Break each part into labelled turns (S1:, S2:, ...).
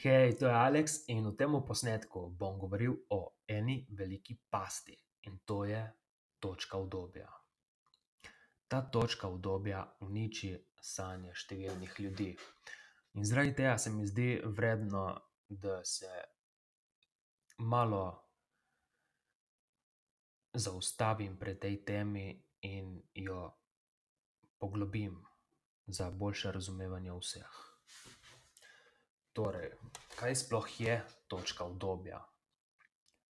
S1: Hej, to je Aleks in v tem posnetku bom govoril o eni veliki pasti in to je točka udobja. Ta točka udobja uniči sanje številnih ljudi. In zaradi tega se mi zdi vredno, da se malo zaustavim pri tej temi in jo poglobim za boljše razumevanje vseh. Torej, kaj sploh je točka udobja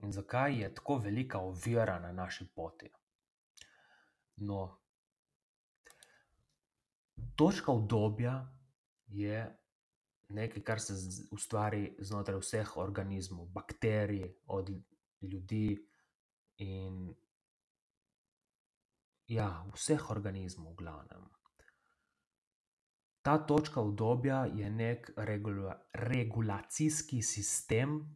S1: in zakaj je tako velika ovira na naši poti? No, točka udobja je nekaj, kar se ustvari znotraj vseh organizmov, bakterij, od ljudi in ja, vseh organizmov v glavnem. Ta točka udobja je neki regulacijski sistem,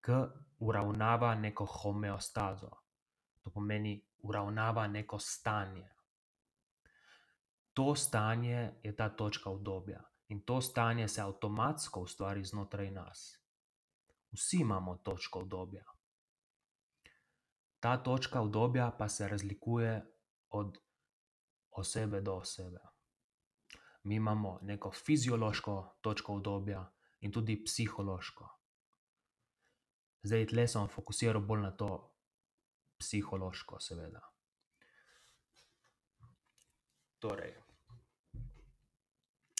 S1: ke uravnava neko homeostazo. To pomeni, uravnava neko stanje. To stanje je ta točka udobja. In to stanje se avtomatsko ustvari znotraj nas. Vsi imamo točko udobja. Ta točka udobja pa se razlikuje od osebe do osebe. Mi imamo neko fiziološko točko udobja in tudi psihološko. Zdaj, tule se bom fokusiral bolj na to psihološko, seveda. Torej,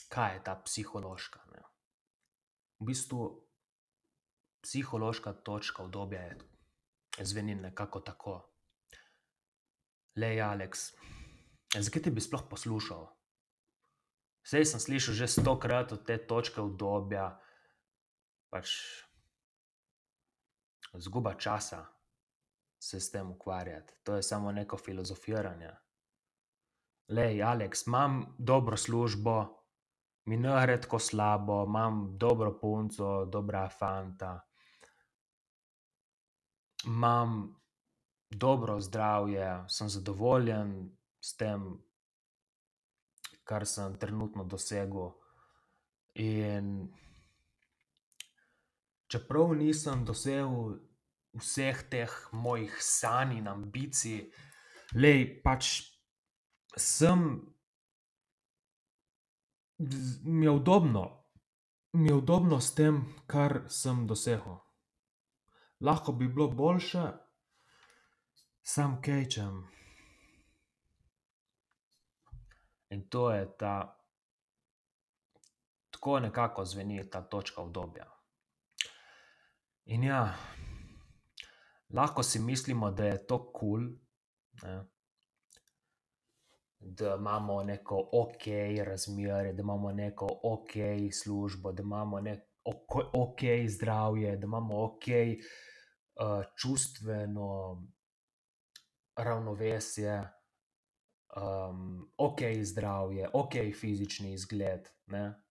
S1: kaj je ta psihološka, ne? V bistvu psihološka točka udobja je, zveni nekako tako: "Glej, Aleks, zakaj te bi sploh poslušal? Saj sem slišal že stokrat od te točke udobja, pač izguba časa se s tem ukvarjati. To je samo neko filozofiranje. Glej, Aleks, imam dobro službo, mi ne gre tako slabo, imam dobro punco, dobrega fanta. Imam dobro zdravje, sem zadovoljen s tem, kar sem trenutno dosegel. In čeprav nisem dosegel vseh teh mojih sanj in ambicij, glej, pač sem, mi je udobno. Mi je udobno s tem, kar sem dosegel. Lahko bi bilo boljše, samo kaj hočem. In to je ta, tako nekako zveni ta točka udobja. In ja, lahko si mislimo, da je to kul, ne, da imamo neko okej razmerje, da imamo neko okej službo, da imamo okej zdravje, da imamo okej, čustveno ravnovesje, okej zdravje, okej fizični izgled, ne.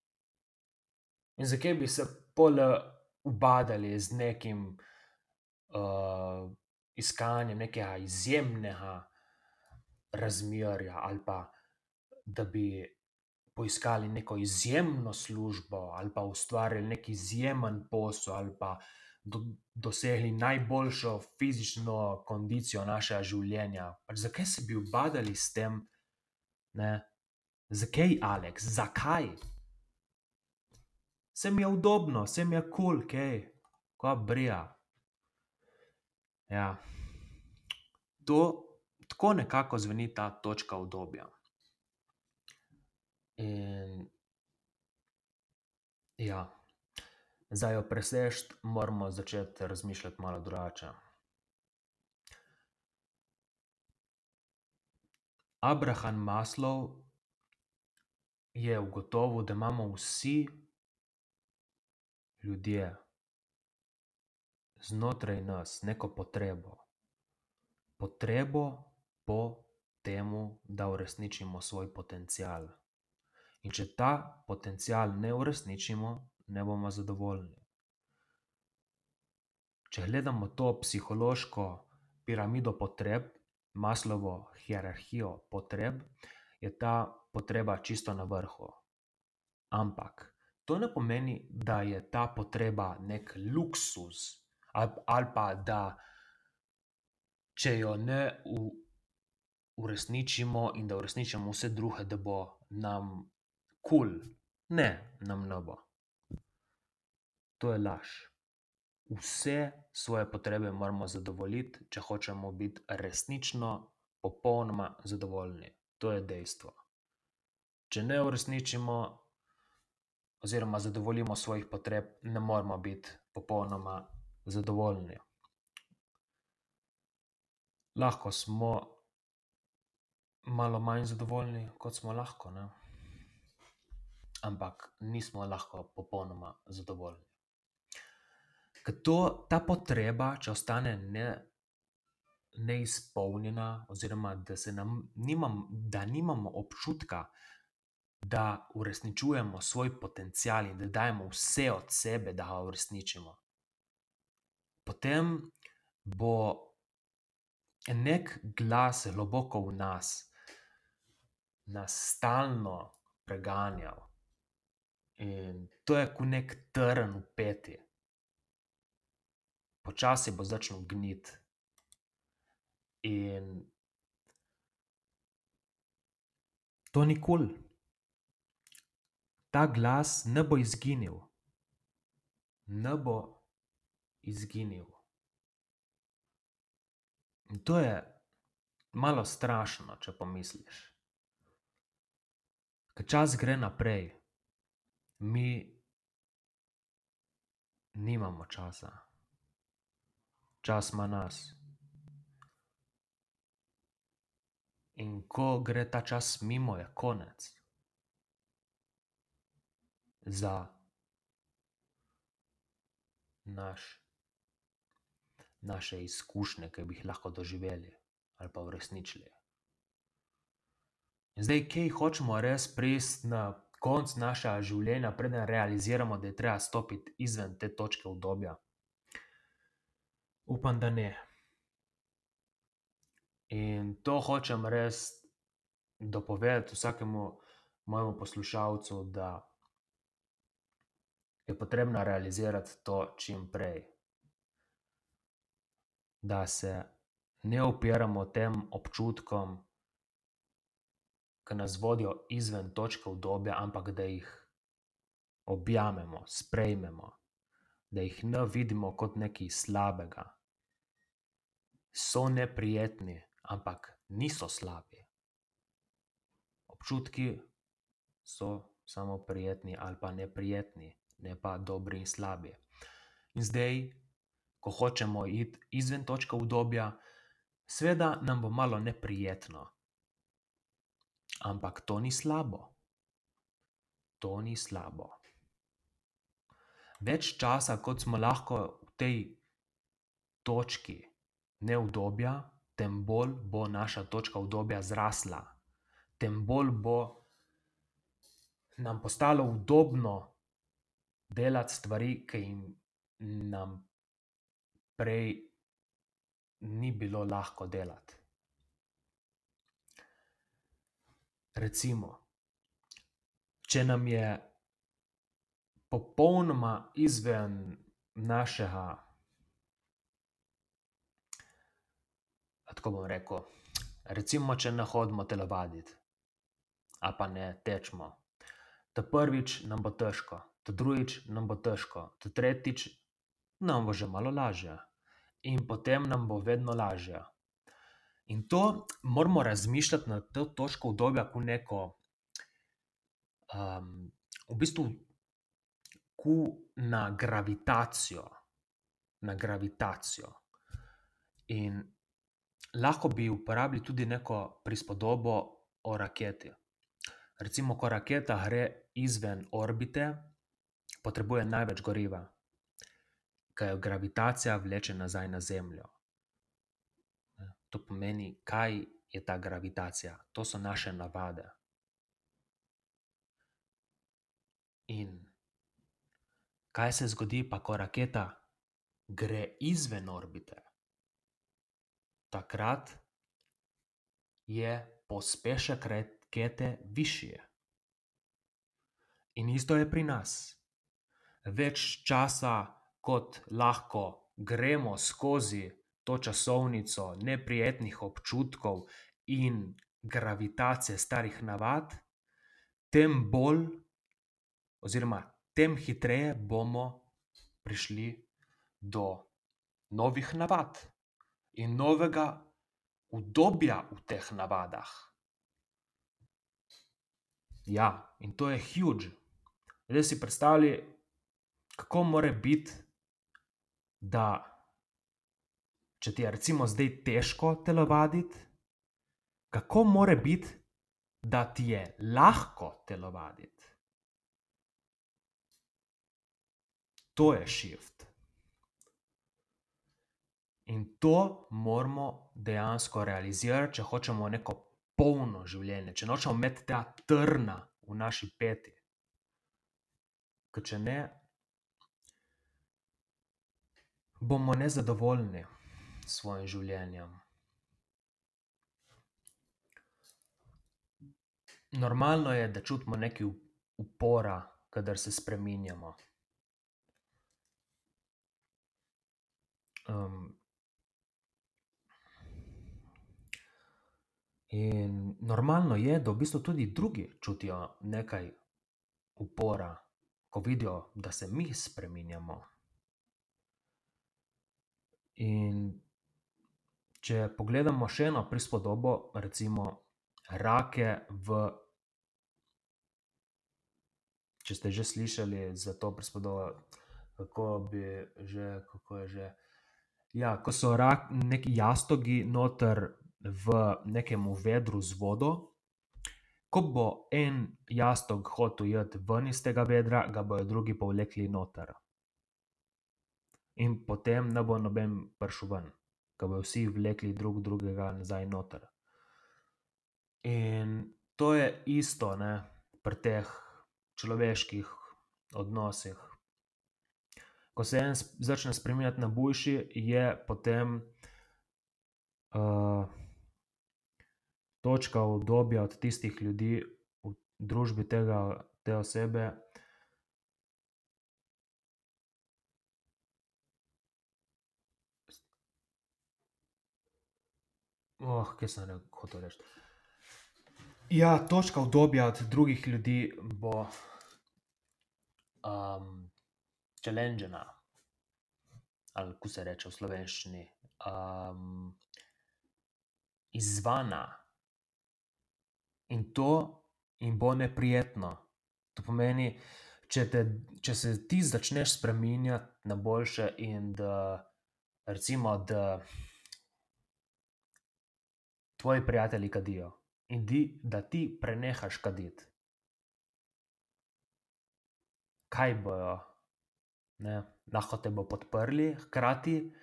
S1: In zakaj bi se pol ubadali z nekim, iskanjem nekega izjemnega razmerja ali pa da bi poiskali neko izjemno službo ali pa ustvarili neki izjemen posel ali pa dosegli najboljšo fizično kondicijo našega življenja. Pač zakaj se bi ubadali s tem, ne? Zakaj, Aleks, zakaj? Mi je udobno, mi je kul, kaj. Kva briga. Ja. To, tako nekako zveni ta točka udobja. In ja, za jo preseči, moramo začeti razmišljati malo drugače. Abraham Maslow je ugotovil, da imamo vsi ljudje znotraj nas neko potrebo. Potrebo po tem, da uresničimo svoj potencial. In če ta potencial ne uresničimo, ne bomo zadovoljni. Če gledamo to psihološko piramido potreb, Maslowo hierarhijo potreb, je ta potreba čisto na vrhu. Ampak to ne pomeni, da je ta potreba nek luksuz ali, ali pa da če jo ne uresničimo in da uresničimo vse druge, da bo nam kul. Cool. Ne, nam ne bo. To je laž. Vse svoje potrebe moramo zadovoljiti, če hočemo biti resnično, popolnoma zadovoljni. To je dejstvo. Če ne uresničimo oziroma zadovoljimo svojih potreb, ne moremo biti popolnoma zadovoljni. Lahko smo malo manj zadovoljni, kot smo lahko, ne. Ampak nismo lahko popolnoma zadovoljni. Ker to, ta potreba, če ostane neizpolnjena, oziroma da nam da nimamo občutka, da uresničujemo svoj potencial in da dajemo vse od sebe, da ga uresničimo, potem bo neki glas globoko v nas nas stalno preganjal. In to je kot neki trn v peti. Počasi bo začel gniti. In to ni kul. Cool ta glas ne bo izginil. Ne bo izginil. In to je malo strašno, če pomisliš. Ker čas gre naprej. Mi nimamo časa. Čas ima nas. In ko gre ta čas mimo, je konec za naš, naše izkušnje, ki bi jih lahko doživeli ali pa uresničili. In zdaj, kaj hočemo res priti na konec našega življenja, preden realiziramo, da je treba stopiti izven te točke udobja? Upam, da ne. In to hočem res dopovedati vsakemu mojemu poslušalcu, da je potrebno realizirati to čim prej. Da se ne upiramo tem občutkom, ki nas vodijo izven točke udobja, ampak da jih objamemo, sprejmemo, da jih ne vidimo kot nekaj slabega. So neprijetni, ampak niso slabi. Občutki so samo prijetni ali pa neprijetni ne pa dobri in slabi. In zdaj, ko hočemo iti izven točke udobja, seveda nam bo malo neprijetno. Ampak to ni slabo. To ni slabo. Več časa, kot smo lahko v tej točki neudobja, tem bolj bo naša točka udobja zrasla. Tem bolj bo nam postalo udobno delati stvari, ki jim nam prej ni bilo lahko delati. Recimo, če nam je popolnoma izven našega, tako bom rekel, recimo, če ne hodimo telovadit ali pa ne tečemo. Ta prvič nam bo težko, ta drugič nam bo težko, ta tretjič nam bo že malo lažje. In potem nam bo vedno lažje. In to moramo razmišljati na to točko udobja kot neko, v bistvu kot na gravitacijo. Na gravitacijo. In lahko bi uporabili tudi neko prispodobo o raketi. Recimo, ko raketa gre izven orbite, potrebuje največ goriva, ke jo gravitacija vleče nazaj na Zemljo. To pomeni, kaj je ta gravitacija? To so naše navade. In kaj se zgodi pa, ko raketa gre izven orbite? Takrat je pospešek rakete višji. In isto je pri nas. več časa, kot lahko gremo skozi to časovnico neprijetnih občutkov in gravitacije starih navad, tem bolj, oziroma tem hitreje bomo prišli do novih navad in novega udobja v teh navadah. Ja, in to je huge. Zdaj si predstavljaj, kako more biti, da če ti je recimo zdaj težko telovaditi, kako more biti, da ti je lahko telovaditi. To je šift. In to moramo dejansko realizirati, če hočemo neko polno življenje, če nočemo imeti tega trna v naši peti. Ker če ne, bomo nezadovoljni s svojim življenjem. Normalno je, da čutimo nekaj upora, kadar se spreminjamo. In normalno je, da v bistvu tudi drugi čutijo nekaj upora, ko vidijo, da se mi spreminjamo. In če pogledamo še eno prispodobo, recimo rake v... Če ste že slišali za to prispodobo, kako bi že, kako je že? Ja, ko so neki jastogi noter v nekem vedru z vodo, ko bo en jastog hotel iti ven iz tega vedra, ga bojo drugi povlekli noter. In potem ne bo noben prišel ven, ke bojo vsi vlekli drug drugega nazaj noter. In to je isto, ne, pri teh človeških odnosih. Ko se en začne spreminjati na boljši, je potem, točka udobja od tistih ljudi v družbi tega, te osebe, kaj sem hotel reči? Ja, točka udobja od drugih ljudi bo, challengeana. Ali kako se reče v slovenščini? izzvana. In to jim bo neprijetno. To pomeni, če te, če se ti začneš spreminjati na boljše in da recimo, da tvoji prijatelji kadijo in da ti prenehaš kaditi. Kaj bojo? Ne, lahko te bojo podprli, hkrati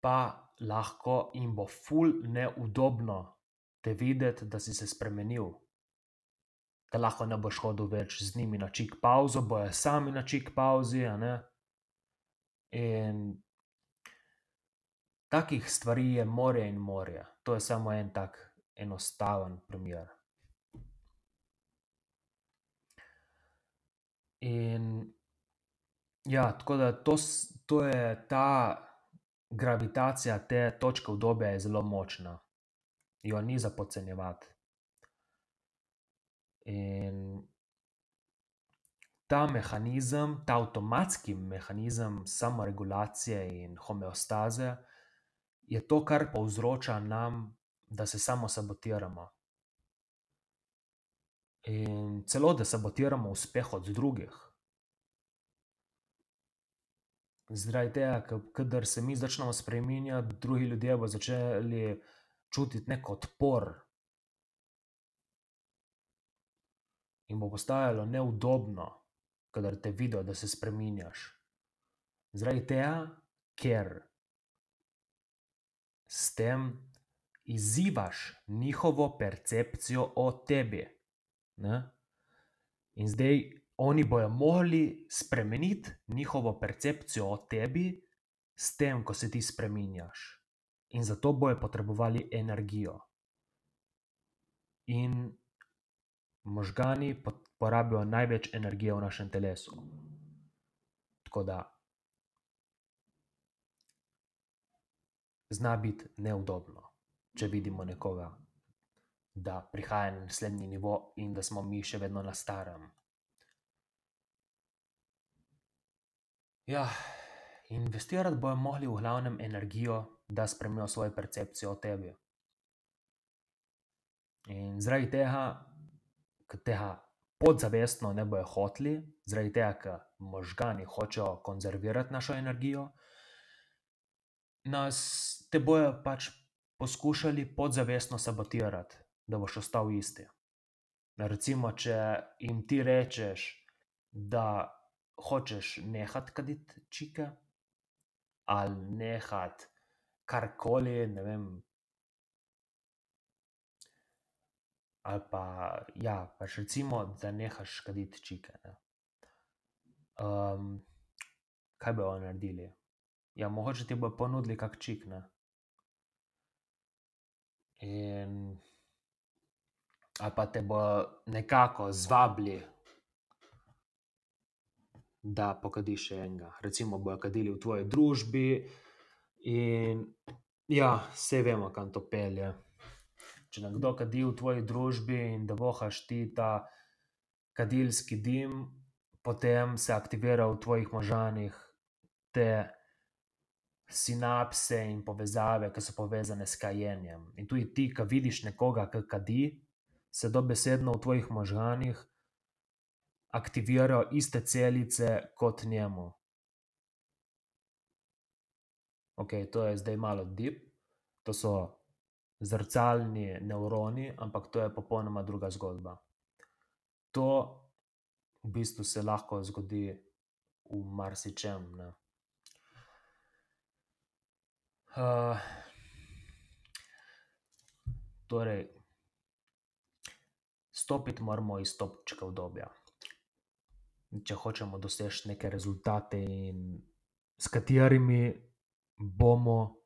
S1: pa lahko jim bo ful neudobno te videti, da si se spremenil. Da lahko ne boš hodil več z njimi na čik pavzo, bojo sami na čik ne. In takih stvari je morje in morje. To je samo en tak enostaven primer. In ja, tako da to to je ta gravitacija te točke udobja je zelo močna. Jo ni za podcenjevati. In ta mehanizem, ta avtomatski mehanizem samoregulacije in homeostaze je to, kar povzroča nam, da se samosabotiramo. In celo, da sabotiramo uspeh od drugih. Tega, ke kadar se mi začnemo spreminjati, drugi ljudje bodo začeli čutiti neki odpor. Jim bo postajalo neudobno, kadar te vidijo, da se spreminjaš. Zaradi tega, ker s tem izzivaš njihovo percepcijo o tebi, ne. In zdaj oni bojo mogli spremeniti njihovo percepcijo o tebi s tem, ko se ti spreminjaš. In zato bojo potrebovali energijo. In možgani porabijo največ energije v našem telesu. Tako da zna biti neudobno, če vidimo nekoga, da prihaja na naslednji nivo in da smo mi še vedno na starem. Ja, investirati bojo mogli v glavnem energijo, da spremenijo svojo percepcijo o tebi. In zaradi tega, ke tega podzavestno ne bojo hoteli, zaradi tega, ker možgani hočejo konzervirati našo energijo, nas, te bojo pač poskušali podzavestno sabotirati, da boš ostal isti. Recimo, če jim ti rečeš, da hočeš nehati kaditi čike ali nehati karkoli, ne vem, ali pa, ja, pač recimo, da nehaš kaditi čike, ne. kaj bojo naredili? Ja, mogoče ti bojo ponudili kak čik, ne. In ali pa te bojo nekako zvabili, da pokadiš še enega. Recimo bojo kadili v tvoji družbi in ja, saj vemo, kam to pelje. Če nekdo kadi v tvoji družbi in da vohaš ti ta kadilski dim, potem se aktivira v tvojih možganih te sinapse in povezave, ke so povezane s kajenjem. In tudi ti, ke vidiš nekoga, ke kadi, se dobesedno v tvojih možganih aktivirajo iste celice kot njemu. Okej, to je zdaj malo deep, to so zrcalni nevroni, ampak to je popolnoma druga zgodba. To v bistvu se lahko zgodi v marsičem, ne. torej stopiti moramo iz stopničke udobja. Če hočemo doseči neke rezultate, in s katerimi bomo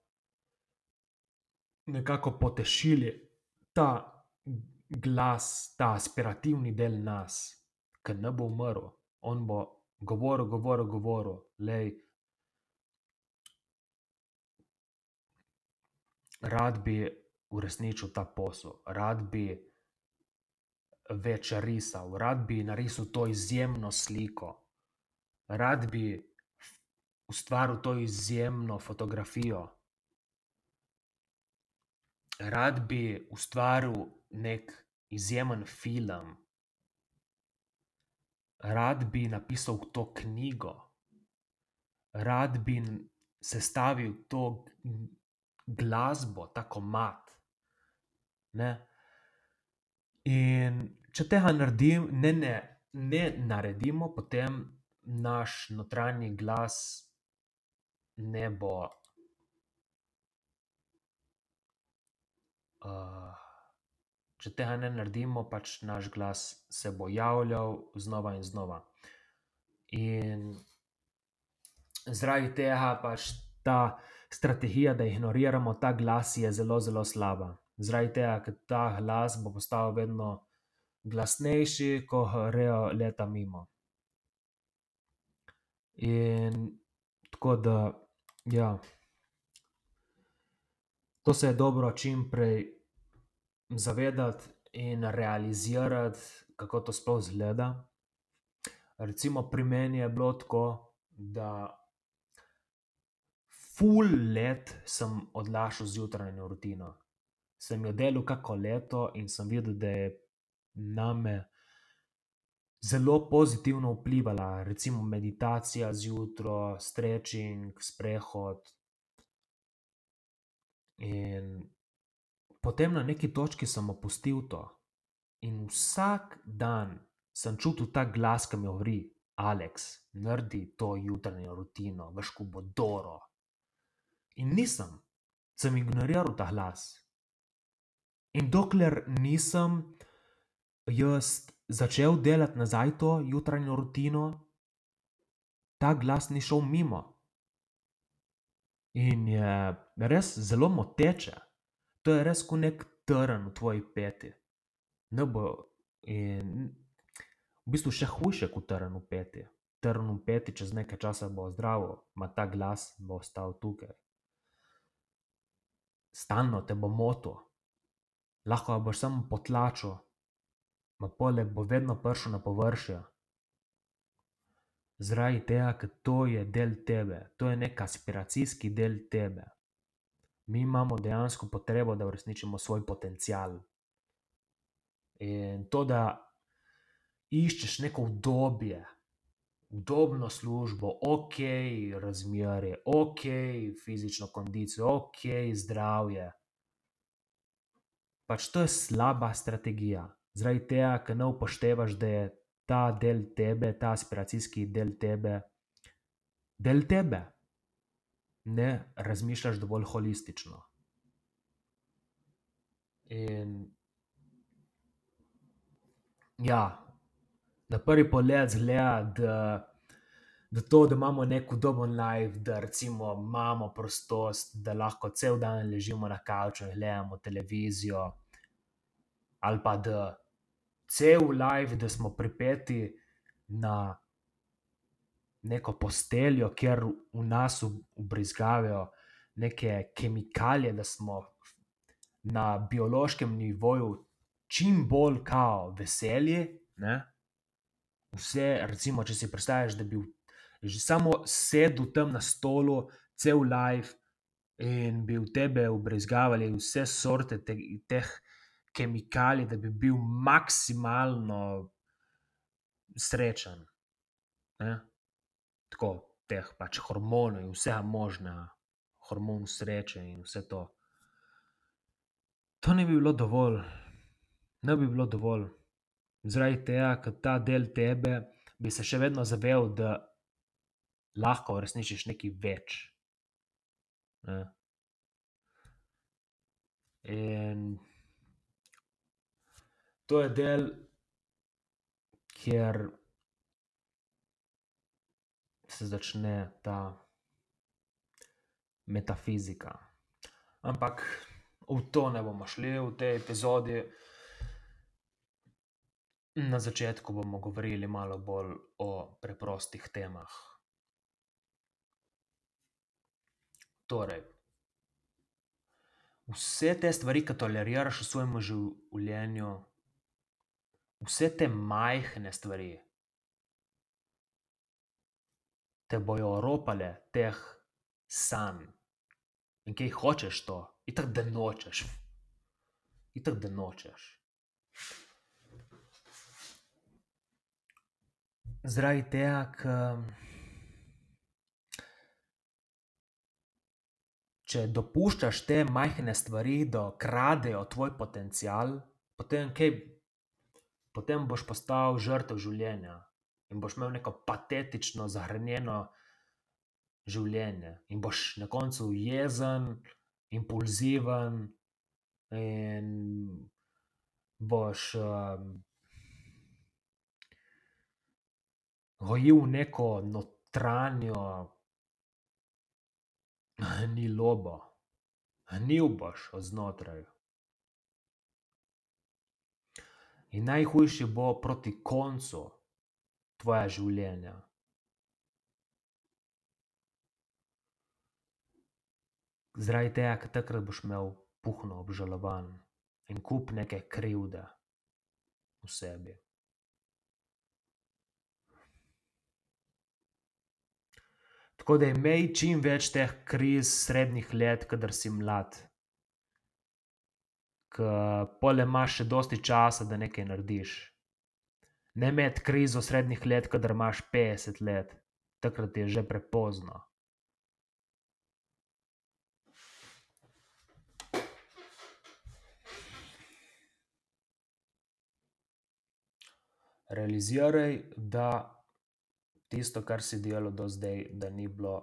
S1: nekako potešili ta glas, ta aspirativni del nas, ke ne bo umrl. On bo govoril, govoril, govoril, glej, rad bi uresničil ta posel, rad bi več risal, rad bi narisal to izjemno sliko, rad bi ustvaril to izjemno fotografijo, rad bi ustvaril neki izjemen film, rad bi napisal to knjigo, rad bi sestavil to glasbo, ta komad, ne. In če tega ne ne, ne naredimo, potem naš notranji glas ne bo, če tega ne naredimo, pač naš glas se bo javljal znova in znova. In zaradi tega pač ta strategija, da ignoriramo ta glas, je zelo, zelo slaba. Zaradi tega, ker ta glas bo postal vedno glasnejši, ko grejo leta mimo. In tako da, ja. To se je dobro čimprej zavedati in realizirati, kako to sploh izgleda. Recimo pri meni je bilo tako, da ful let sem odlašal z jutranjo rutino. Sem jo delal kako leto in sem videl, da je name zelo pozitivno vplivala. Recimo meditacija zjutraj, stretching, sprehod. In potem na neki točki sem opustil to. In vsak dan sem čutil ta glas, ke mi govori: "Aleks, naredi to jutranjo rutino, veš, ko bo dobro." In nisem. Sem ignoriral ta glas. In dokler nisem jaz začel delati nazaj to jutranjo rutino, ta glas ni šel mimo. In je res zelo moteče. To je res ko neki trn v tvoji peti. in v bistvu še hujše ko trn v peti. trn v peti, čez nekaj časa bo zdravil, ima ta glas, bo ostal tukaj. Stalno te bo motil, lahko boš samo potlačil, ma pole bo vedno prišel na površje. Zaradi tega, ker to je del tebe, to je neki aspiracijski del tebe. Mi imamo dejansko potrebo, da uresničimo svoj potencial. In to, da iščeš neko udobje, udobno službo, okej razmerje, okej fizično kondicijo, okej zdravje, pač to je slaba strategija. Zaradi tega, ker ne upoštevaš, da je ta del tebe, ta aspiracijski del tebe del tebe. Ne razmišljaš dovolj holistično. In ja, na prvi pogled izgleda, da, da to, da imamo neki udoben life, da recimo imamo prostost, da lahko cel dan ležimo na kavču in gledamo televizijo, ali pa da cel life, da smo pripeti na neko posteljo, kjer v nas vbrizgavajo neke kemikalije, da smo na biološkem nivoju čim bolj kao veseli, ne. Vse recimo, če si predstavljaš, da bi že samo sedel tam na stolu cel life in bi v tebe vbrizgavali vse sorte teh kemikalij, da bi bil maksimalno srečen, ne. Tako, teh pač hormonov in vsega možnega, hormon sreče in vse to. To ne bi bilo dovolj. Ne bi bilo dovolj. Zaradi tega, ker ta del tebe bi se še vedno zavedal, da lahko uresničiš nekaj več, ne. In to je del, kjer se začne ta metafizika. Ampak v to ne bomo šli v tej epizodi. Na začetku bomo govorili malo bolj o preprostih temah. Torej, vse te stvari, ke toleriraš v svojem življenju, vse te majhne stvari te bojo oropale teh sanj. In kaj hočeš to? Itak, da nočeš. Itak, da nočeš. Zaradi tega, ke če dopuščaš te majhne stvari, da kradejo tvoj potencial, potem kaj, potem boš postal žrtev življenja in boš imel neko patetično, zahranjeno življenje in boš na koncu jezen, impulziven in boš, gojil neko notranjo gnilobo. Gnil boš od znotraj. In najhujše bo proti koncu tvojega življenja. Zaradi tega, ker takrat boš imel puhno obžalovanje en kup neke krivde v sebi. Tako da imej čim več teh kriz srednjih let, kadar si mlad. Ke pol imaš še dosti časa, da nekaj narediš. Ne imeti krizo srednjih let, kadar imaš petdeset let. Takrat je že prepozno. Realiziraj, da tisto, kar si delal do zdaj, da ni bilo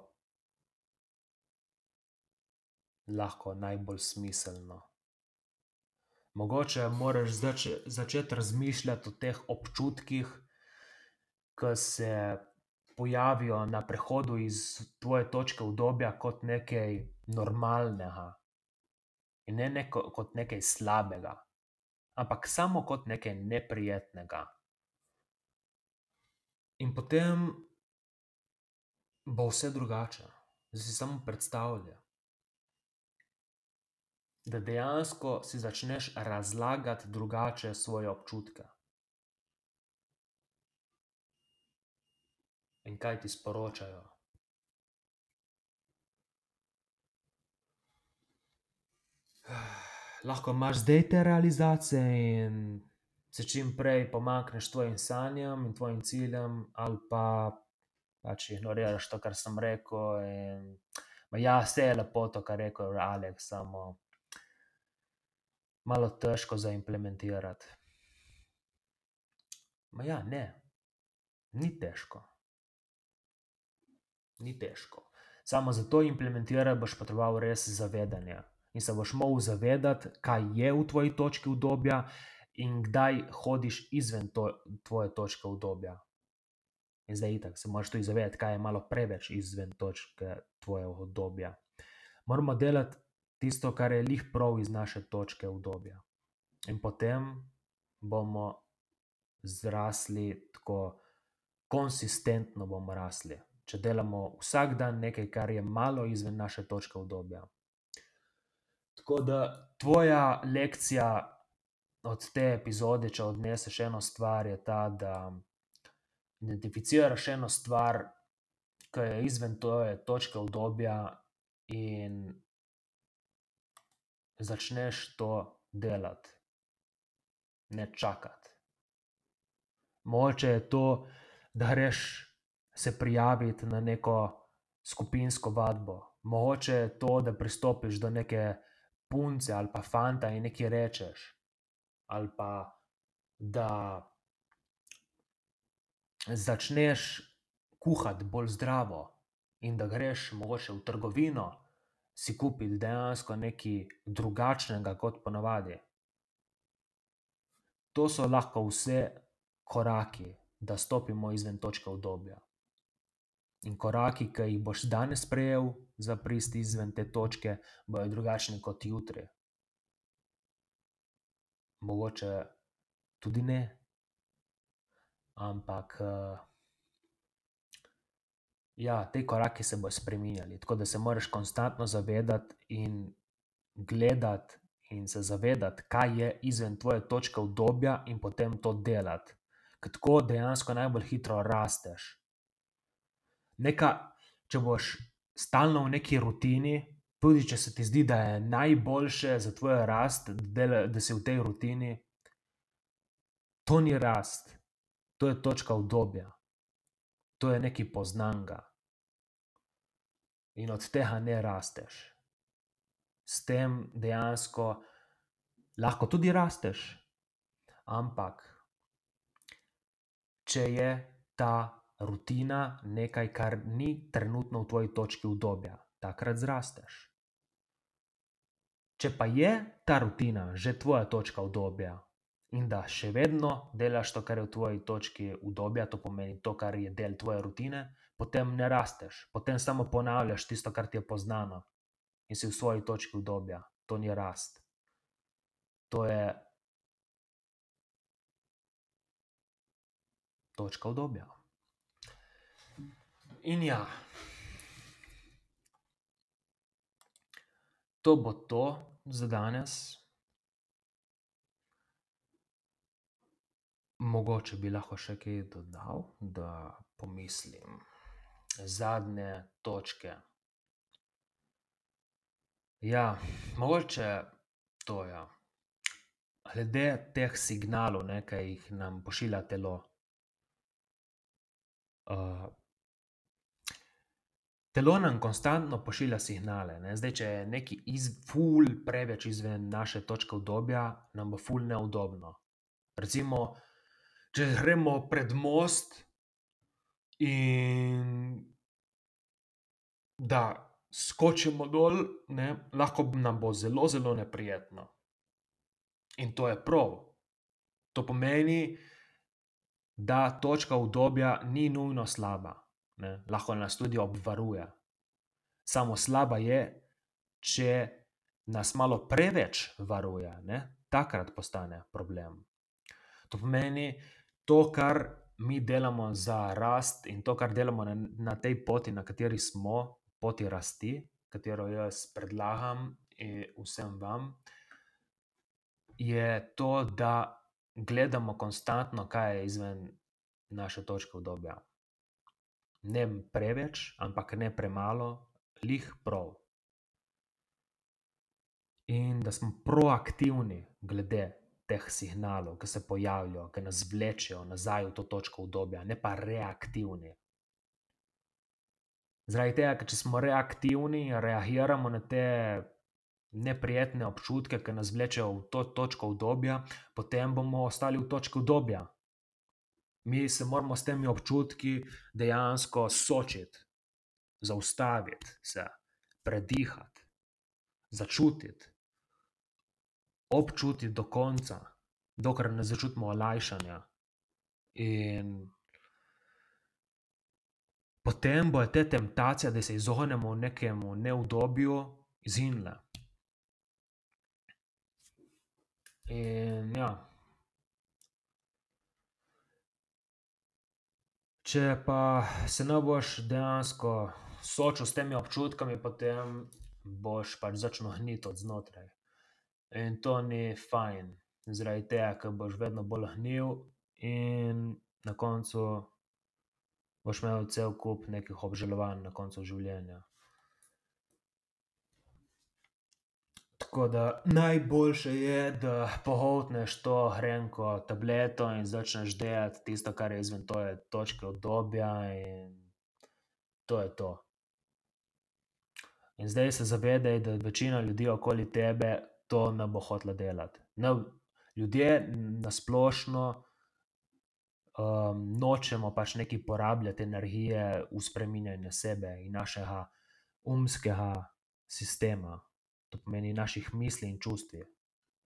S1: lahko najbolj smiselno. Mogoče moraš začeti razmišljati o teh občutkih, ke se pojavijo na prehodu iz tvoje točke udobja kot nekaj normalnega. In ne kot nekaj slabega. Ampak samo kot nekaj neprijetnega. In potem bo vse drugače. Zdaj si samo predstavljaj, da dejansko si začneš razlagati drugače svoje občutke. In kaj ti sporočajo? Lahko imaš zdaj te realizacije in se čim prej pomakneš tvojim sanjam in tvojim ciljem, ali pa pač ignoriraš to, kar sem rekel, in ja, saj je lepo to, kar je rekel Aleks, samo malo težko za implementirati. ja, ne. Ni težko. Ni težko. Samo za to implementirati boš potreboval res zavedanje. In se boš mogel zavedati, kaj je v tvoji točki udobja in kdaj hodiš izven tvoje točke udobja. In zdaj itak se moraš tudi zavedati, kaj je malo preveč izven točke tvojega udobja. Moramo delati tisto, kar je glih prav iz naše točke udobja. In potem bomo zrasli tako, konsistentno bomo rasli. Če delamo vsak dan nekaj, kar je malo izven naše točke udobja. Tako da tvoja lekcija od te epizode, če odneseš eno stvar, je ta, da identificiraš eno stvar, ke je izven tvoje točke udobja, in začneš to delati. Ne čakati. Mogoče je to, da greš se prijavit na neko skupinsko vadbo. Mogoče je to, da pristopiš do neke punce ali pa fanta in nekaj rečeš. Ali pa da začneš kuhati bolj zdravo in da greš mogoče v trgovino si kupiti dejansko nekaj drugačnega kot po navadi. To so lahko vse koraki, da stopimo izven točke udobja. In koraki, ke jih boš danes sprejel za priti izven te točke, bojo drugačni kot jutri. Mogoče tudi ne. Ampak, ja, ti koraki se bojo spreminjali, tako da se moraš konstantno zavedati in gledati in se zavedati, kaj je izven tvoje točke udobja, in potem to delati. Ker tako dejansko najbolj hitro rasteš. Neka, če boš stalno v neki rutini, tudi če se ti zdi, da je najboljše za tvojo rast, da si v tej rutini, to ni rast. To je točka udobja. To je nekaj poznanega. In od tega ne rasteš. S tem dejansko lahko tudi rasteš, ampak če je ta rutina nekaj, kar ni trenutno v tvoji točki udobja, takrat zrasteš. Če pa je ta rutina že tvoja točka udobja in da še vedno delaš to, kar je v tvoji točki udobja, to pomeni to, kar je del tvoje rutine, potem ne rasteš. Potem samo ponavljaš tisto, kar ti je poznano. In si v svoji točki udobja. To ni rast. To je točka udobja. In ja. To bo to za danes. Mogoče bi lahko še kaj dodal, da pomislim. Zadnje točke. Ja, mogoče to, ja. Glede teh signalov, ke jih nam pošilja telo. telo nam konstantno pošilja signale, ne. Zdaj, če je nekaj ful preveč izven naše točke udobja, nam bo ful neudobno. Recimo, če gremo pred most in da skočimo dol, ne, lahko nam bo zelo, zelo neprijetno. In to je prav. To pomeni, da točka udobja ni nujno slaba, ne. Lahko nas tudi obvaruje. Samo slaba je, če nas malo preveč varuje, ne. Takrat postane problem. To pomeni, to, kar mi delamo za rast in to, kar delamo na, na tej poti, na kateri smo, poti rasti, katero jaz predlagam vsem vam, je to, da gledamo konstantno, kaj je izven naše točke obdobja. Ne preveč, ampak ne premalo, lih prav. In da smo proaktivni glede teh signalov, ki se pojavljajo, ki nas vlečejo nazaj v to točko obdobja, ne pa reaktivni. Zaradi tega, ker če smo reaktivni, reagiramo na te neprijetne občutke, ki nas vlečejo v to točko obdobja, potem bomo ostali v točki obdobja. Mi se moramo s temi občutki dejansko soočiti, zaustaviti se, predihati, začutiti, občutiti do konca, dokler ne začutimo olajšanja. In potem bodo te temptacije, da se izognemo nekemu neudobju, izginile. In ja. Če pa se ne boš dejansko soočil s temi občutki, potem boš pač začel gniti od znotraj. In to ni fajn, zaradi tega, ker boš vedno bolj gnil in na koncu boš imel cel kup nekih obžalovanj na koncu življenja. Tako da najboljše je, da pogoltneš to grenko tableto in začneš delati tisto, kar je izven tvoje točke obdobja, in to je to. In zdaj se zavedaj, da večina ljudi okoli tebe to ne bo hotela delati. ljudje na splošno, nočemo pač nekaj porabljati energije v spreminjanje sebe in našega umskega sistema. To pomeni naših misli in čustev.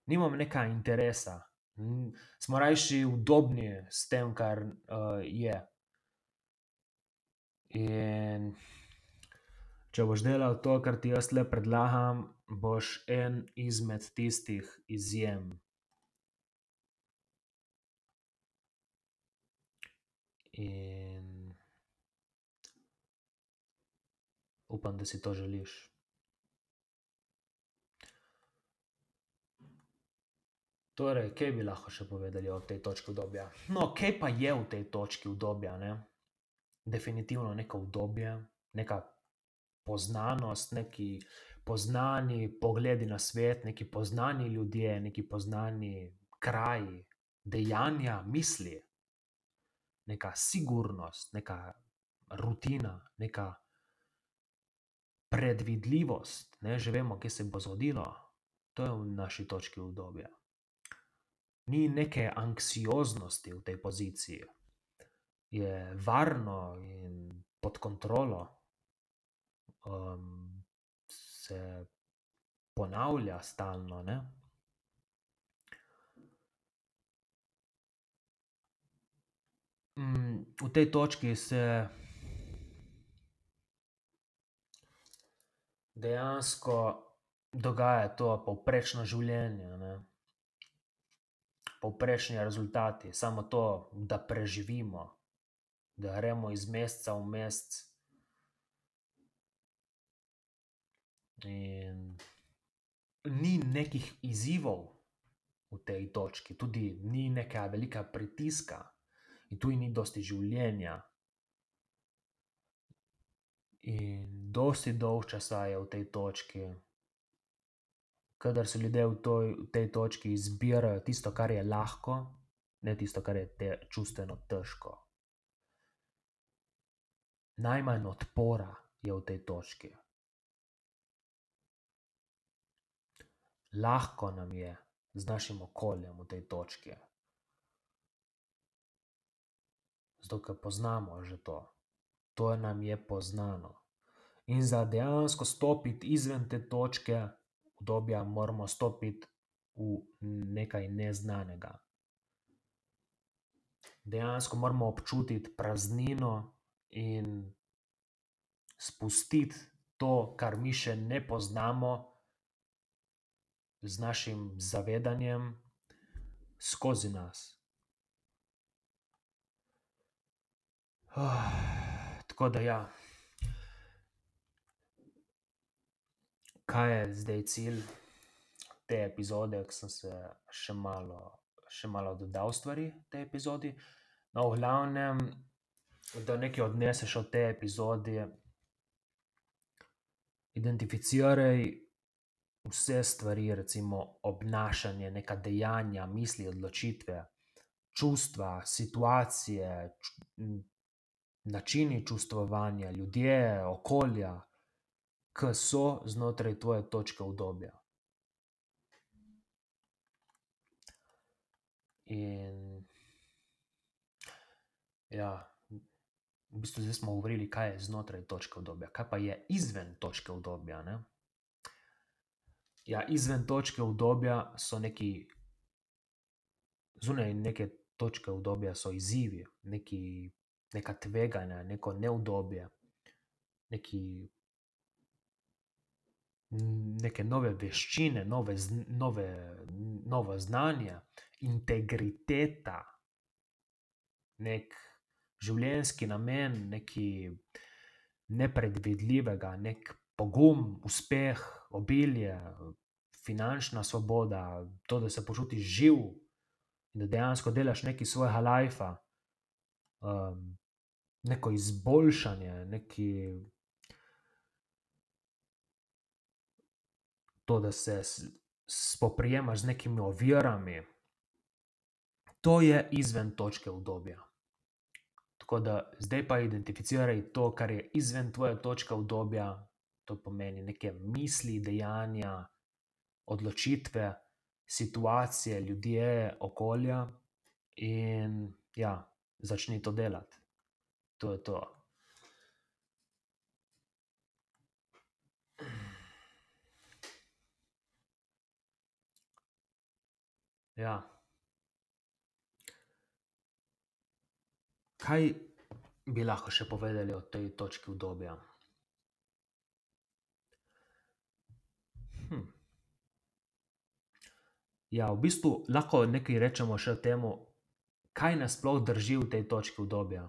S1: Nimamo nekega interesa, smo rajši udobni s tem, kar, je. In če boš delal to, kar ti jaz tule predlagam, boš en izmed tistih izjem. In upam, da si to želiš. Torej, kaj bi lahko še povedali o tej točki obdobja? No, kaj pa je v tej točki obdobja, ne? Definitivno neko udobje, neka poznanost, neki poznani pogledi na svet, neki poznani ljudje, neki poznani kraji, dejanja, misli. Neka sigurnost, neka rutina, neka predvidljivost, ne, že vemo, kaj se bo zgodilo. To je v naši točki obdobja. Ni neke anksioznosti v tej poziciji. Je varno in pod kontrolo. Se ponavlja stalno, ne. v tej točki se dejansko dogaja to povprečno življenje, ne. Povprečni rezultati, samo to, da preživimo, da gremo iz meseca v mesec. In ni nekih izzivov v tej točki, tudi ni nekega velikega pritiska in tudi ni dosti življenja. In dosti dolgčasa je v tej točki, kadar se ljudje v v tej točki izbirajo tisto, kar je lahko, ne tisto, kar je čustveno težko. Najmanj odpora je v tej točki. Lahko nam je z našim okoljem v tej točki. Zato ker poznamo že to. To nam je poznano. In za dejansko stopiti izven te točke obdobja, moramo stopiti v nekaj neznanega. Dejansko moramo občutiti praznino in spustiti to, kar mi še ne poznamo, z našim zavedanjem skozi nas. tako da, ja. Kaj je zdaj cilj te epizode, ke sem se še malo, še malo dodal stvari tej epizodi? No, v glavnem, da nekaj odneseš od te epizode, identificiraj vse stvari, recimo obnašanje, neka dejanja, misli, odločitve, čustva, situacije, načini čustvovanja, ljudje, okolja, ke so znotraj tvoje točke udobja. In ja, v bistvu zdaj smo govorili, kaj je znotraj točke udobja. Kaj pa je izven točke udobja, ne? Ja, izven točke udobja so neki, zunaj neke točke udobja so izzivi, neki, neka tveganja, neko neudobje, neki, neke nove veščine, nove nove, novo znanje, integriteta, neki življenjski namen, nekaj nepredvidljivega, neki pogum, uspeh, obilje, finančna svoboda, to, da se počutiš živ, da dejansko delaš nekaj svojega lajfa, neko izboljšanje, nekaj, to, da se spoprijemaš z nekimi ovirami. To je izven točke udobja. Tako da zdaj pa identificiraj to, kar je izven tvoje točke udobja, to pomeni neke misli, dejanja, odločitve, situacije, ljudje, okolja, in ja, začni to delati. To je to. Ja. Kaj bi lahko še povedali o tej točki udobja? Ja, v bistvu lahko nekaj rečemo še o tem, kaj nas sploh drži v tej točki udobja.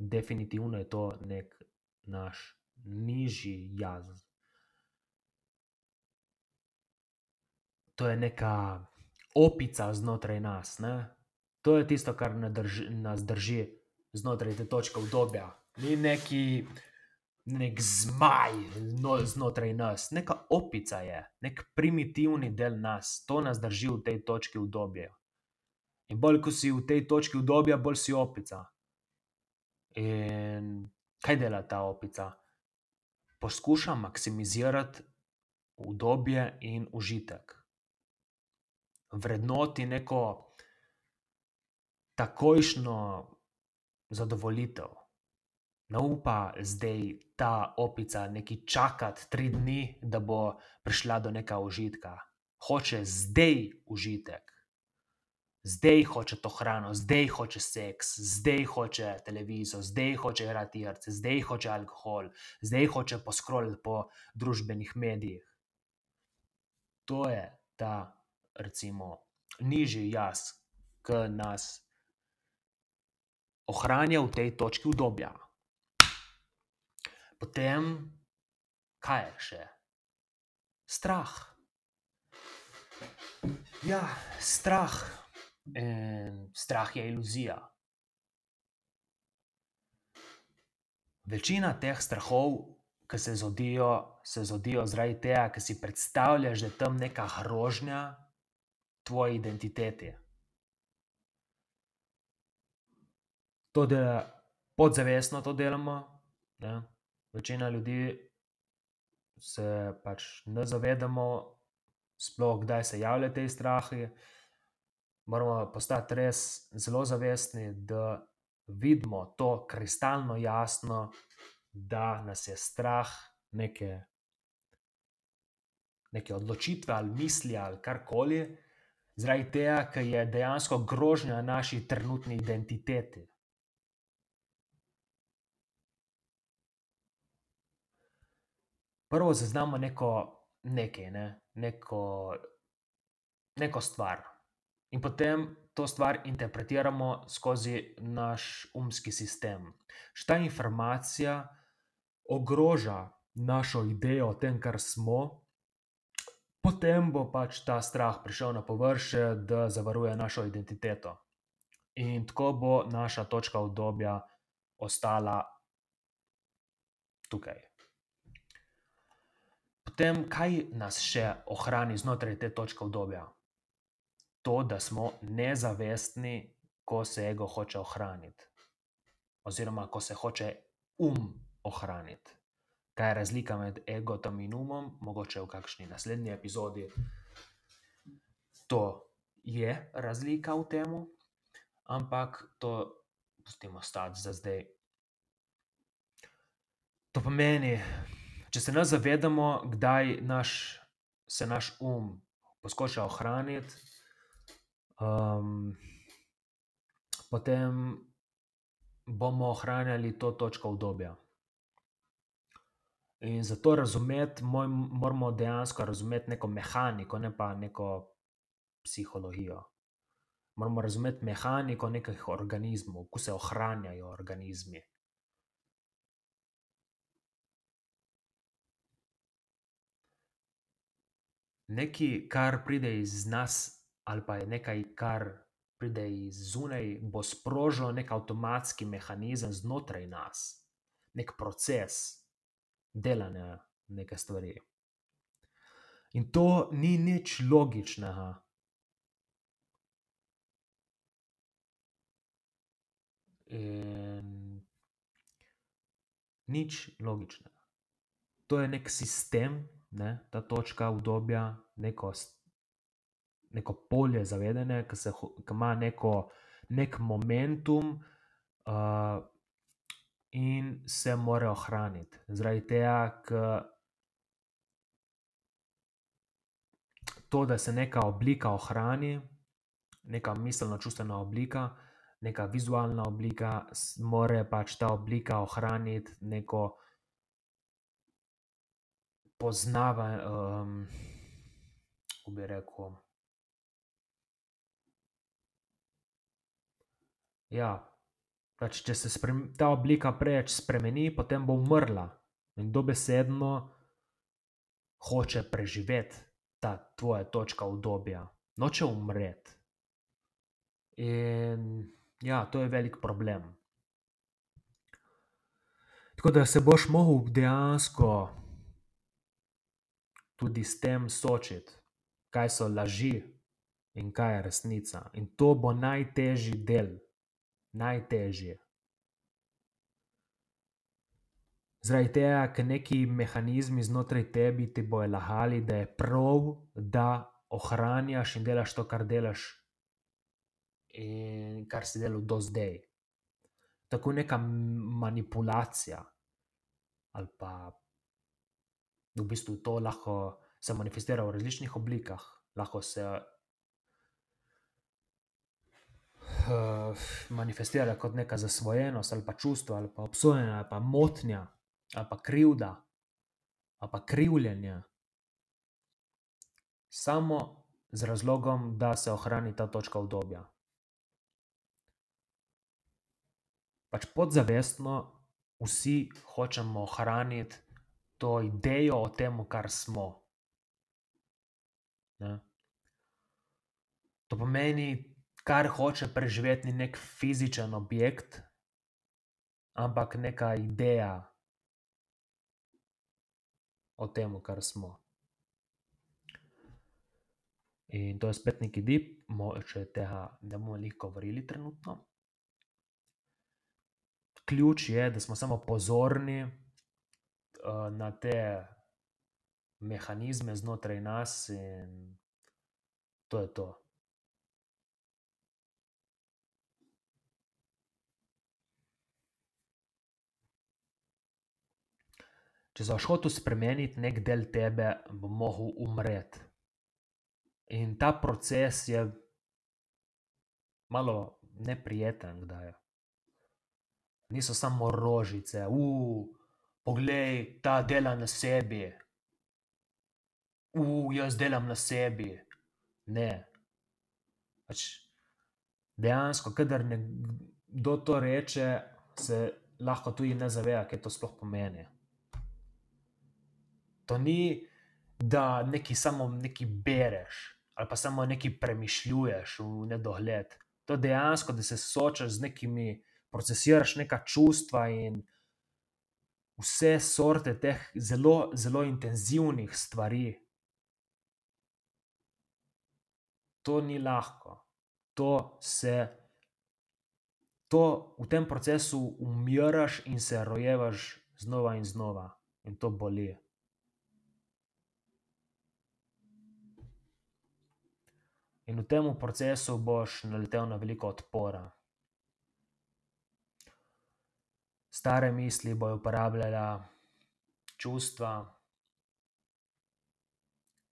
S1: Definitivno je to neki naš nižji jaz. To je neka opica znotraj nas, ne. To je tisto, kar nas drži znotraj te točke udobja. Ni neki, neki zmaj znotraj nas, neka opica je, neki primitivni del nas. To nas drži v tej točki udobja. In bolj, ko si v tej točki udobja, bolj si opica. In kaj dela ta opica? Poskuša maksimizirati udobje in užitek. Vrednoti neko takojšnjo zadovoljitev. Ne upa zdaj ta opica nekaj čakati tri dni, da bo prišla do nekega užitka. Hoče zdaj užitek. Zdaj hoče to hrano, zdaj hoče seks, zdaj hoče televizijo, zdaj hoče igrati igrice, zdaj hoče alkohol, zdaj hoče poskrolati po družbenih medijih. To je ta, recimo, nižji jaz, ke nas ohranja v tej točki udobja. Potem, kaj je še? Strah. Ja, strah. strah je iluzija. Večina teh strahov, ke se zgodijo, se zgodijo zaradi tega, ker si predstavljaš, da je tam neka grožnja tvoji identiteti. To, da podzavestno to delamo, ne, večina ljudi se pač ne zavedamo, sploh, kdaj se javljajo ti strahi. Moramo postati res zelo zavestni, da vidimo to kristalno jasno, da nas je strah neke, neke odločitve ali misli ali karkoli, zaradi tega, ke je dejansko grožnja naši trenutni identiteti. Prvo zaznamo neko, nekaj, ne. Neko, neko stvar. In potem to stvar interpretiramo skozi naš umski sistem. Če ta informacija ogroža našo idejo o tem, kar smo, potem bo pač ta strah prišel na površje, da zavaruje našo identiteto. In tako bo naša točka udobja ostala tukaj. Potem, kaj nas še ohrani znotraj te točke udobja? To, da smo nezavestni, ko se ego hoče ohraniti. Oziroma, ko se hoče um ohraniti. Kaj je razlika med egotom in umom, mogoče v kakšni naslednji epizodi. To je razlika v tem, ampak to pustimo stati za zdaj. To pomeni, če se ne zavedamo, kdaj naš, se naš um poskuša ohraniti, potem bomo ohranjali to točko udobja. In za to razumeti moramo dejansko razumeti neko mehaniko, ne pa neko psihologijo. Moramo razumeti mehaniko nekih organizmov, kako se ohranjajo organizmi. Nekaj, kar pride iz nas, ali pa je nekaj, kar pride iz zunaj, bo sprožil neki avtomatski mehanizem znotraj nas. Neki proces delanja neke stvari. In to ni nič logičnega. In nič logičnega. To je neki sistem, ne, ta točka udobja, neko neko polje zavedanja, ke se ke ima neko, neki momentum, in se mora ohraniti. Zaradi tega, ke to, da se neka oblika ohrani, neka miselno-čustvena oblika, neka vizualna oblika, mora pač ta oblika ohraniti neko kako bi rekel. Ja, pač če se ta oblika preveč spremeni, potem bo umrla. In dobesedno hoče preživeti ta tvoja točka udobja. Noče umreti. In ja, to je velik problem. Tako da se boš mogel dejansko tudi s tem soočiti, kaj so laži in kaj je resnica. In to bo najtežji del. Najtežje. Zaradi tega, ker neki mehanizmi znotraj tebe ti bojo lagali, da je prav, da ohranjaš in delaš to, kar delaš, in kar si delal do zdaj. Tako neka manipulacija ali pa v bistvu to lahko se manifestira v različnih oblikah. Lahko se, manifestira kot neka zasvojenost ali pa čustva ali pa obsojanje ali pa motnja ali pa krivda ali pa krivljenje. Samo z razlogom, da se ohrani ta točka udobja. Pač podzavestno vsi hočemo ohraniti to idejo o tem, kar smo. Ne. To pomeni, kar hoče preživeti, ni neki fizični objekt, ampak neka ideja o tem, kar smo. In to je spet neki deep, mogoče tega ne bomo glih govorili trenutno. Ključ je, da smo samo pozorni, na te mehanizme znotraj nas in to je to. Če se boš hotel spremeniti neki del tebe, bo mogel umreti. In ta proces je malo neprijeten kdaj. Niso samo rožice, poglej, ta dela na sebi. jaz delam na sebi. Ne. Pač dejansko, kadar nekdo to reče, se lahko tudi ne zaveda, kaj to sploh pomeni. To ni, da nekaj samo nekaj bereš ali pa samo nekaj premišljuješ v nedogled. To je dejansko, da se soočaš z nekimi, procesiraš neka čustva in vse sorte teh zelo, zelo intenzivnih stvari. To ni lahko. To se, to v tem procesu umiraš in se rojevaš znova in znova. In to boli. In v tem procesu boš naletel na veliko odpora. Stare misli bojo uporabljale čustva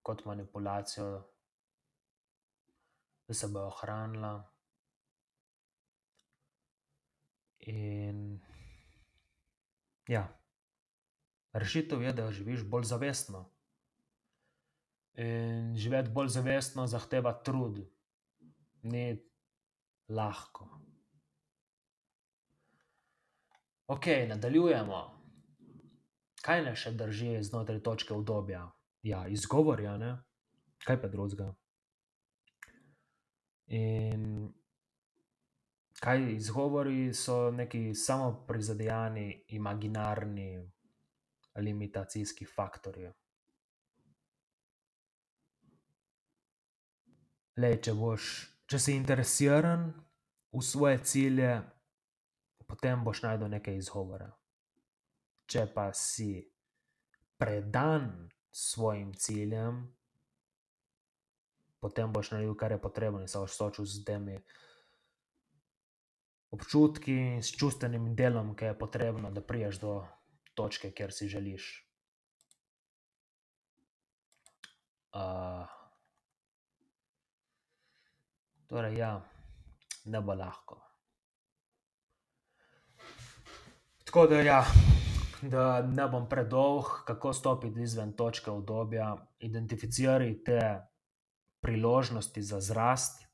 S1: kot manipulacijo, da se bojo hranila. In ja, rešitev je, da živiš bolj zavestno. In živeti bolj zavestno zahteva trud. Ni lahko. Okej, nadaljujemo. Kaj naj še drži znotraj točke udobja? Ja, izgovori, a ne. Kaj pa drugega? In kaj izgovori so neki samoprizadejani, imaginarni, limitacijski faktorji. Glej, če boš, če si interesiran v svoje cilje, potem boš našel neke izgovore. Če pa si predan svojim ciljem, potem boš naredil, kar je potrebno, in se boš soočil s temi občutki s čustvenim delom, ke je potrebno, da prideš do točke, kjer si želiš. torej ja, ne bo lahko. Tako da ja, da ne bom predolg, kako stopiti izven točke udobja. Identificiraj te priložnosti za zrast,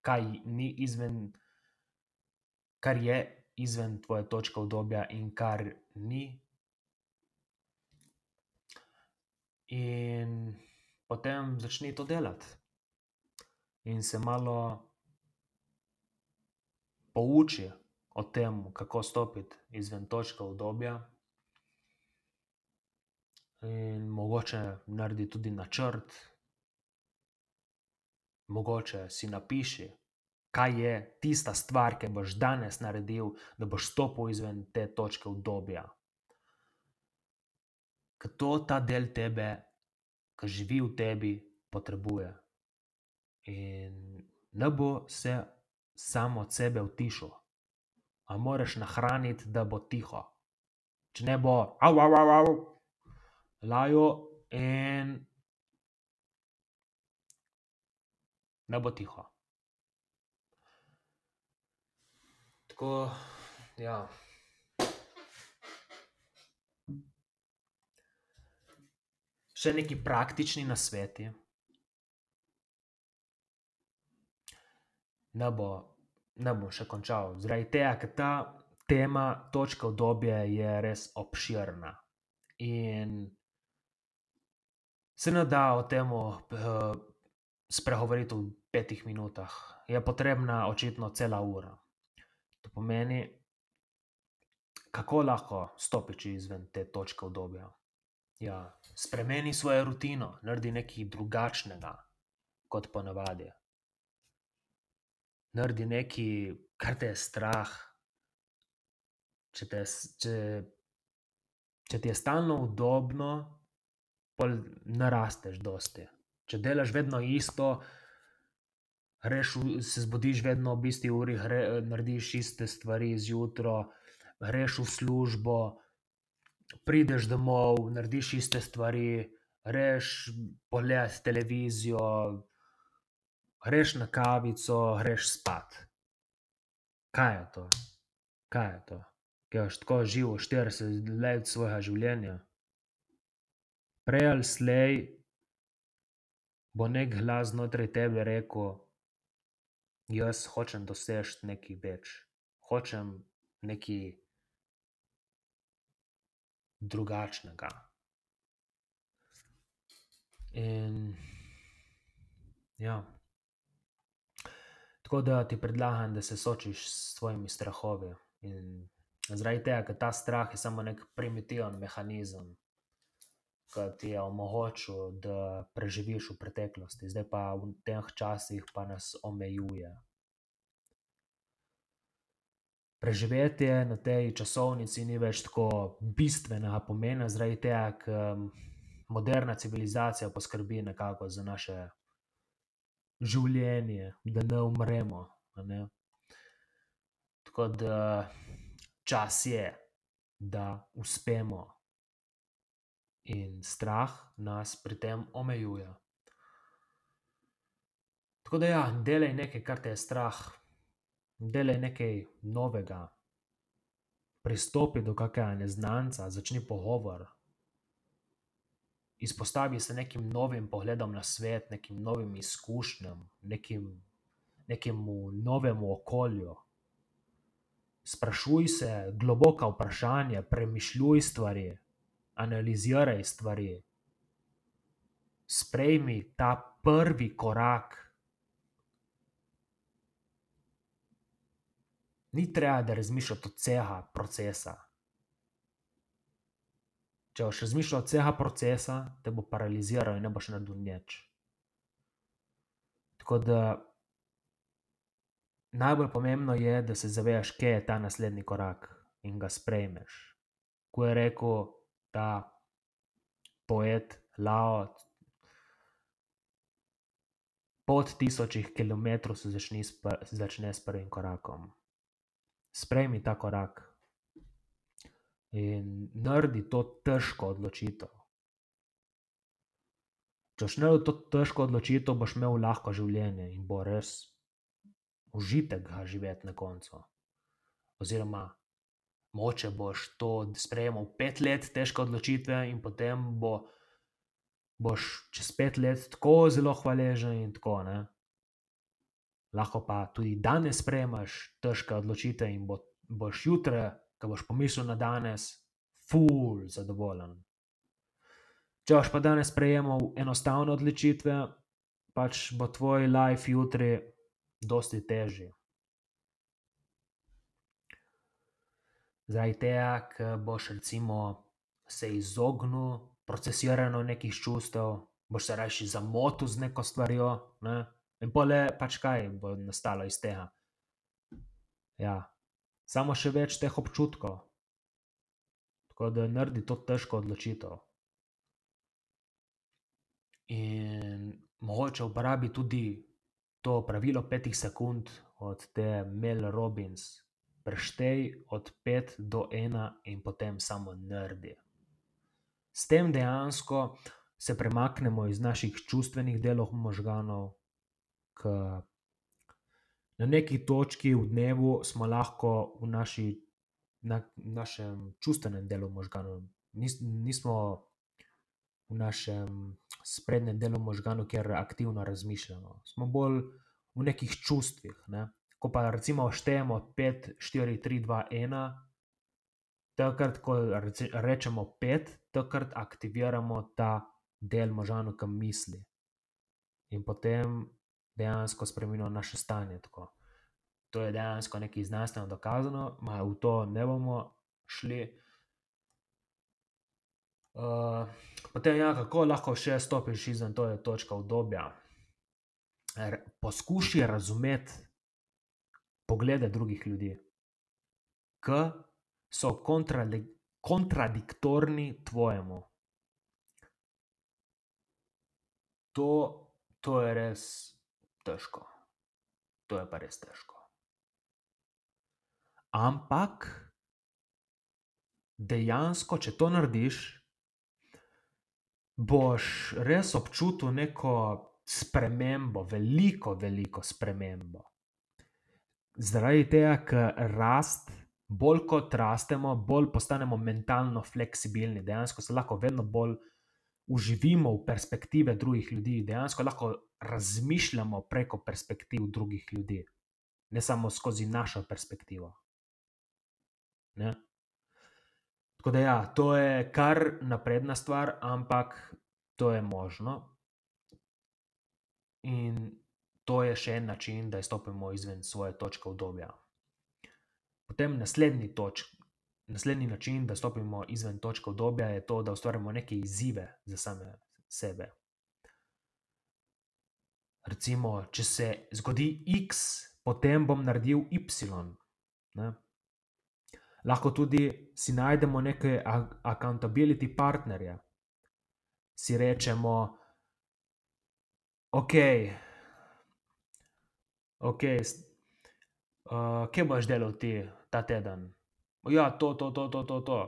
S1: kaj ni izven, kar je izven tvoje točke udobja in kar ni. In potem začni to delati. In se malo pouči o tem, kako stopiti izven točke udobja. In mogoče naredi tudi načrt. Mogoče si napiši, kaj je tista stvar, ke boš danes naredil, da boš stopil izven te točke udobja. Ke to ta del tebe, ke živi v tebi, potrebuje. In ne bo se sam od sebe utišal. A moraš nahraniti, da bo tiho. Če ne, bo lajal in ne bo tiho. Tako, ja. Še neki praktični nasveti. Ne bo, ne bom še končal, zaradi tega, ker ta tema točke udobja je res obširna. In se ne da o tem, spregovoriti v petih minutah. Je potrebna očitno cela ura. To pomeni, kako lahko stopiš izven te točke udobja? Ja, spremeni svojo rutino, naredi nekaj drugačnega kot po navadi. Naredi nekaj, kar te je strah. Če te če, če ti je stalno udobno, pol ne rasteš dosti. Če delaš vedno isto, greš se zbudiš vedno ob isti uri, narediš iste stvari zjutraj, greš v službo, prideš domov, narediš iste stvari, greš pogledat televizijo, greš na kavico, greš spat. Kaj je to? Kaj je to? Kaj boš tako živel štirideset let svojega življenja? Prej ali slej bo neki glas znotraj tebe rekel: jaz hočem doseči nekaj več, hočem nekaj drugačnega. In ja. Tako da ti predlagam, da se soočiš s svojimi strahovi. In zaradi tega, ker ta strah je samo neki primitiven mehanizem, ki ti je omogočil, da preživiš v preteklosti, zdaj pa v teh časih pa nas omejuje. Preživetje na tej časovnici ni več tako bistvenega pomena, zaradi tega, ker moderna civilizacija poskrbi nekako za naše življenje, da ne umremo, ne. Tako da čas je, da uspemo. In strah nas pri tem omejuje. Tako da ja, delaj nekaj, kar te je strah. Delaj nekaj novega. Pristopi do kakega neznanca, začni pogovor. Izpostavi se nekim novim pogledom na svet, nekim novim izkušnjam, nekim, nekemu novemu okolju. Sprašuj se globoka vprašanja, premišljuj stvari, analiziraj stvari. Sprejmi ta prvi korak. Ni treba, da razmišljati od celega procesa. Če boš razmišljal od celega procesa, te bo paraliziral in ne boš naredil nič. Tako da najbolj pomembno je, da se zavedaš, kje je ta naslednji korak, in ga sprejmeš. Ko je rekel ta poet Lao: "Pot tisočih kilometrov se začne s prvim korakom." Sprejmi ta korak. In naredi to težko odločitev. Če boš naredil to težko odločitev, boš imel lahko življenje in bo res užitek ga živeti na koncu. Oziroma mogoče boš to sprejemal pet let, težke odločitve, in potem bo, boš čez pet let tako zelo hvaležen in tako, ne. Lahko pa tudi danes sprejemaš težke odločitve in boš jutri, ke boš pomislil na danes, ful zadovoljen. Če boš pa danes sprejemal enostavne odločitve, pač bo tvoj life jutri dosti težji. Zaradi tega, ke boš recimo se izognil procesiranju nekih čustev, boš se rajši zamotil z neko stvarjo, ne. In pol je pač kaj bo nastalo iz tega? Ja, samo še več teh občutkov. Tako da naredi to težko odločitev. In mogoče uporabi tudi to pravilo petih sekund od te Mel Robbins. Preštej od pet do ena in potem samo naredi. S tem dejansko se premaknemo iz naših čustvenih delov možganov, ke na neki točki v dnevu smo lahko v naši, našem čustvenem delu možganov. nismo v našem sprednjem delu možganov, kjer aktivno razmišljamo. Smo bolj v nekih čustvih, ne. Ko pa recimo štejemo pet, štiri, tri, dva, ena, takrat, ko rečemo pet, takrat aktiviramo ta del možganov, ke misli. In potem dejansko spremenimo naše stanje, tako. To je dejansko nekaj znanstveno dokazano, ma v to ne bomo šli. potem ja, kako lahko še stopiš izven te točke udobja? poskušaj razumeti poglede drugih ljudi, ke so kontradiktorni tvojemu. To, to je res težko. To je pa res težko. Ampak dejansko, če to narediš, boš res občutil neko spremembo, veliko, veliko spremembo. Zaradi tega, ker rast, bolj kot rastemo, bolj postanemo mentalno fleksibilni, dejansko se lahko vedno bolj vživimo v perspektive drugih ljudi, dejansko lahko razmišljamo preko perspektiv drugih ljudi. ne samo skozi našo perspektivo. Ne? Tako da, ja, to je kar napredna stvar, ampak to je možno. In to je še en način, da izstopimo izven svoje točke obdobja. Potem naslednji, točk, naslednji način, da stopimo izven točke obdobja, je to, da ustvarjamo neke izzive za same sebe. Recimo, če se zgodi X, potem bom naredil Y. Ne? Lahko tudi si najdemo neke accountability partnerje. Si rečemo, okej, okej, kje boš delal ti ta teden? Ja, to, to, to, to, to, to.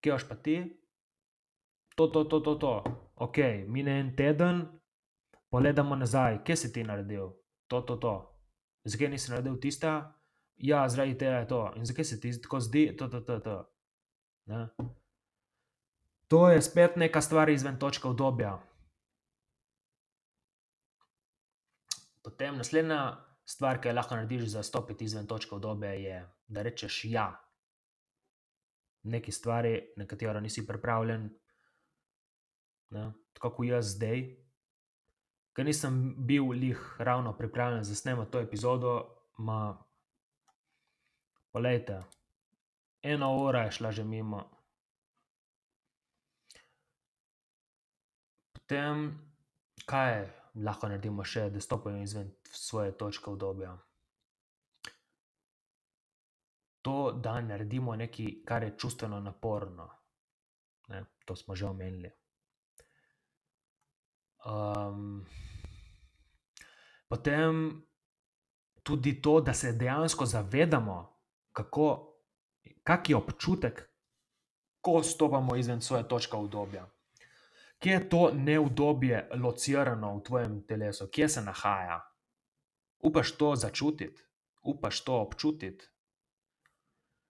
S1: Kje boš pa ti? To, to, to, to, to. Okej, mine en teden, pogledamo nazaj, kaj si ti naredil? To, to, to. Zakaj nisi naredil tistega? Ja, zaradi tega je to. In zakaj se ti tako zdi? To, to, to, to. Ne. To je spet neka stvar izven točke obdobja. Potem naslednja stvar, ki jo lahko narediš za stopiti izven točke obdobja, je, da rečeš ja neki stvari, na katero nisi pripravljen. Ne, tako ko jaz zdaj, ke nisem bil glih ravno pripravljen za snemati to epizodo, ma, poglejte, ena ura je šla že mimo. Potem, kaj lahko naredimo še, da stopimo izven svoje točke obdobja? To, da naredimo nekaj, kar je čustveno naporno. Ne, to smo že omenili. potem tudi to, da se dejansko zavedamo, kako, kak je občutek, ko stopamo izven svoje točke obdobja. Kje je to neudobje locirano v tvojem telesu, kje se nahaja? Upaš to začutiti? Upaš to občutiti?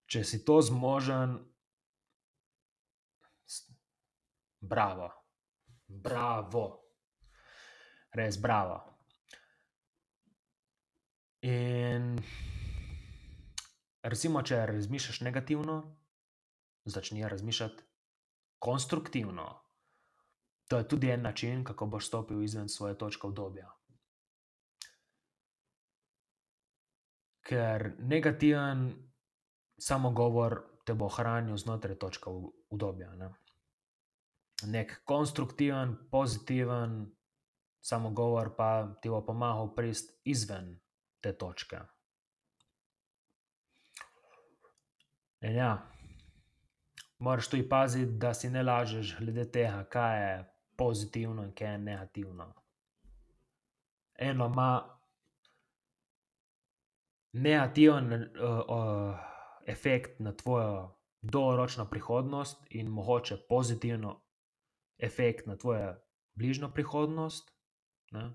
S1: Če si to zmožen, bravo. Bravo. Res bravo. In recimo, če razmišljaš negativno, začni razmišljati konstruktivno. To je tudi en način, kako boš stopil izven svoje točke obdobja. Ker negativen samogovor te bo hranil znotraj točke udobja, ne. Neki konstruktiven, pozitiven samogovor pa ti bo pomagal priti izven te točke. In ja, moraš tudi paziti, da si ne lažeš glede tega, kaj je pozitivno in kaj je negativno. Eno ima negativen, efekt na tvojo dolgoročno prihodnost in mogoče pozitiven efekt na tvojo bližnjo prihodnost, ne.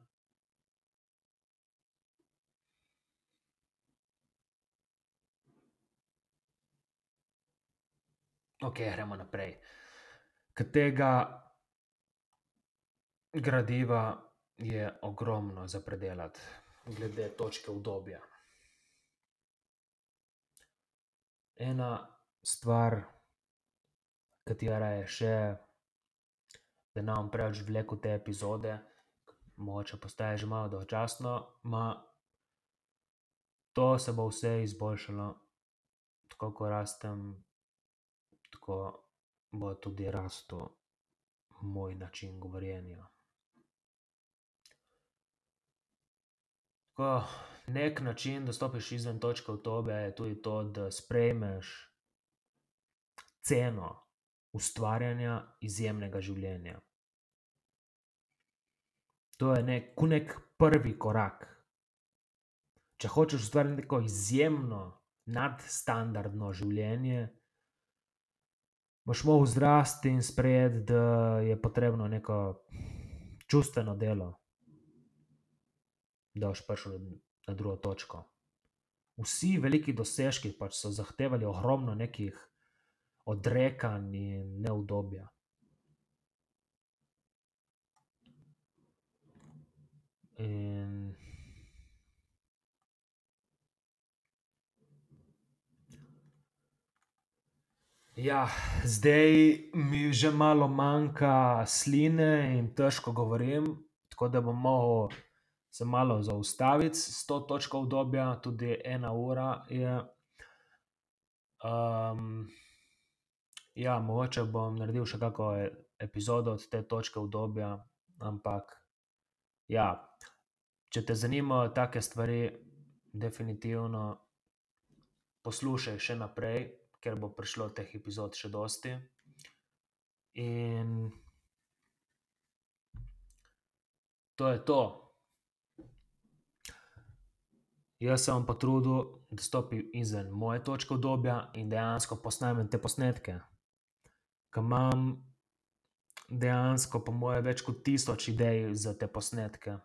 S1: Okej, gremo naprej. Ke tega gradiva je ogromno za predelati glede točke udobja. Ena stvar, katera je še, da ne bom preveč vlekel te epizode, mogoče postaja že malo dolgočasno, ma, to se bo vse izboljšalo, tako ko rastem, tako bo tudi rastel moj način govorjenja. Tako, neki način, da stopiš izven točke obdobja, je tudi to, da sprejmeš ceno ustvarjanja izjemnega življenja. To je ko neki prvi korak. Če hočeš ustvariti neko izjemno, nadstandardno življenje, boš mogel zrasti in sprejeti, da je potrebno neko čustveno delo, da boš prišel na drugo točko. Vsi veliki dosežki pač so zahtevali ogromno nekih odrekanj in neudobja. In Ja, zdaj mi že malo manjka sline in težko govorim, tako da bom mogel se malo zaustaviti s to točko obdobja, tudi ena ura je. ja, mogoče bom naredil še kako epizodo od te točke obdobja, ampak ja, če te zanimajo take stvari, definitivno poslušaj še naprej, ker bo prišlo teh epizod še dosti. In to je to. Jaz se bom potrudil, da stopim izven moje točke obdobja in dejansko posnamem te posnetke. Ke imam dejansko po moje več kot tisoč idej za te posnetke.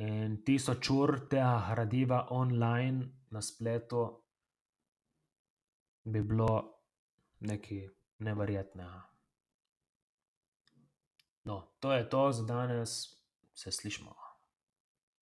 S1: In tisoč ur tega gradiva online na spletu bi bilo nekaj neverjetnega. No, to je to za danes, se slišimo.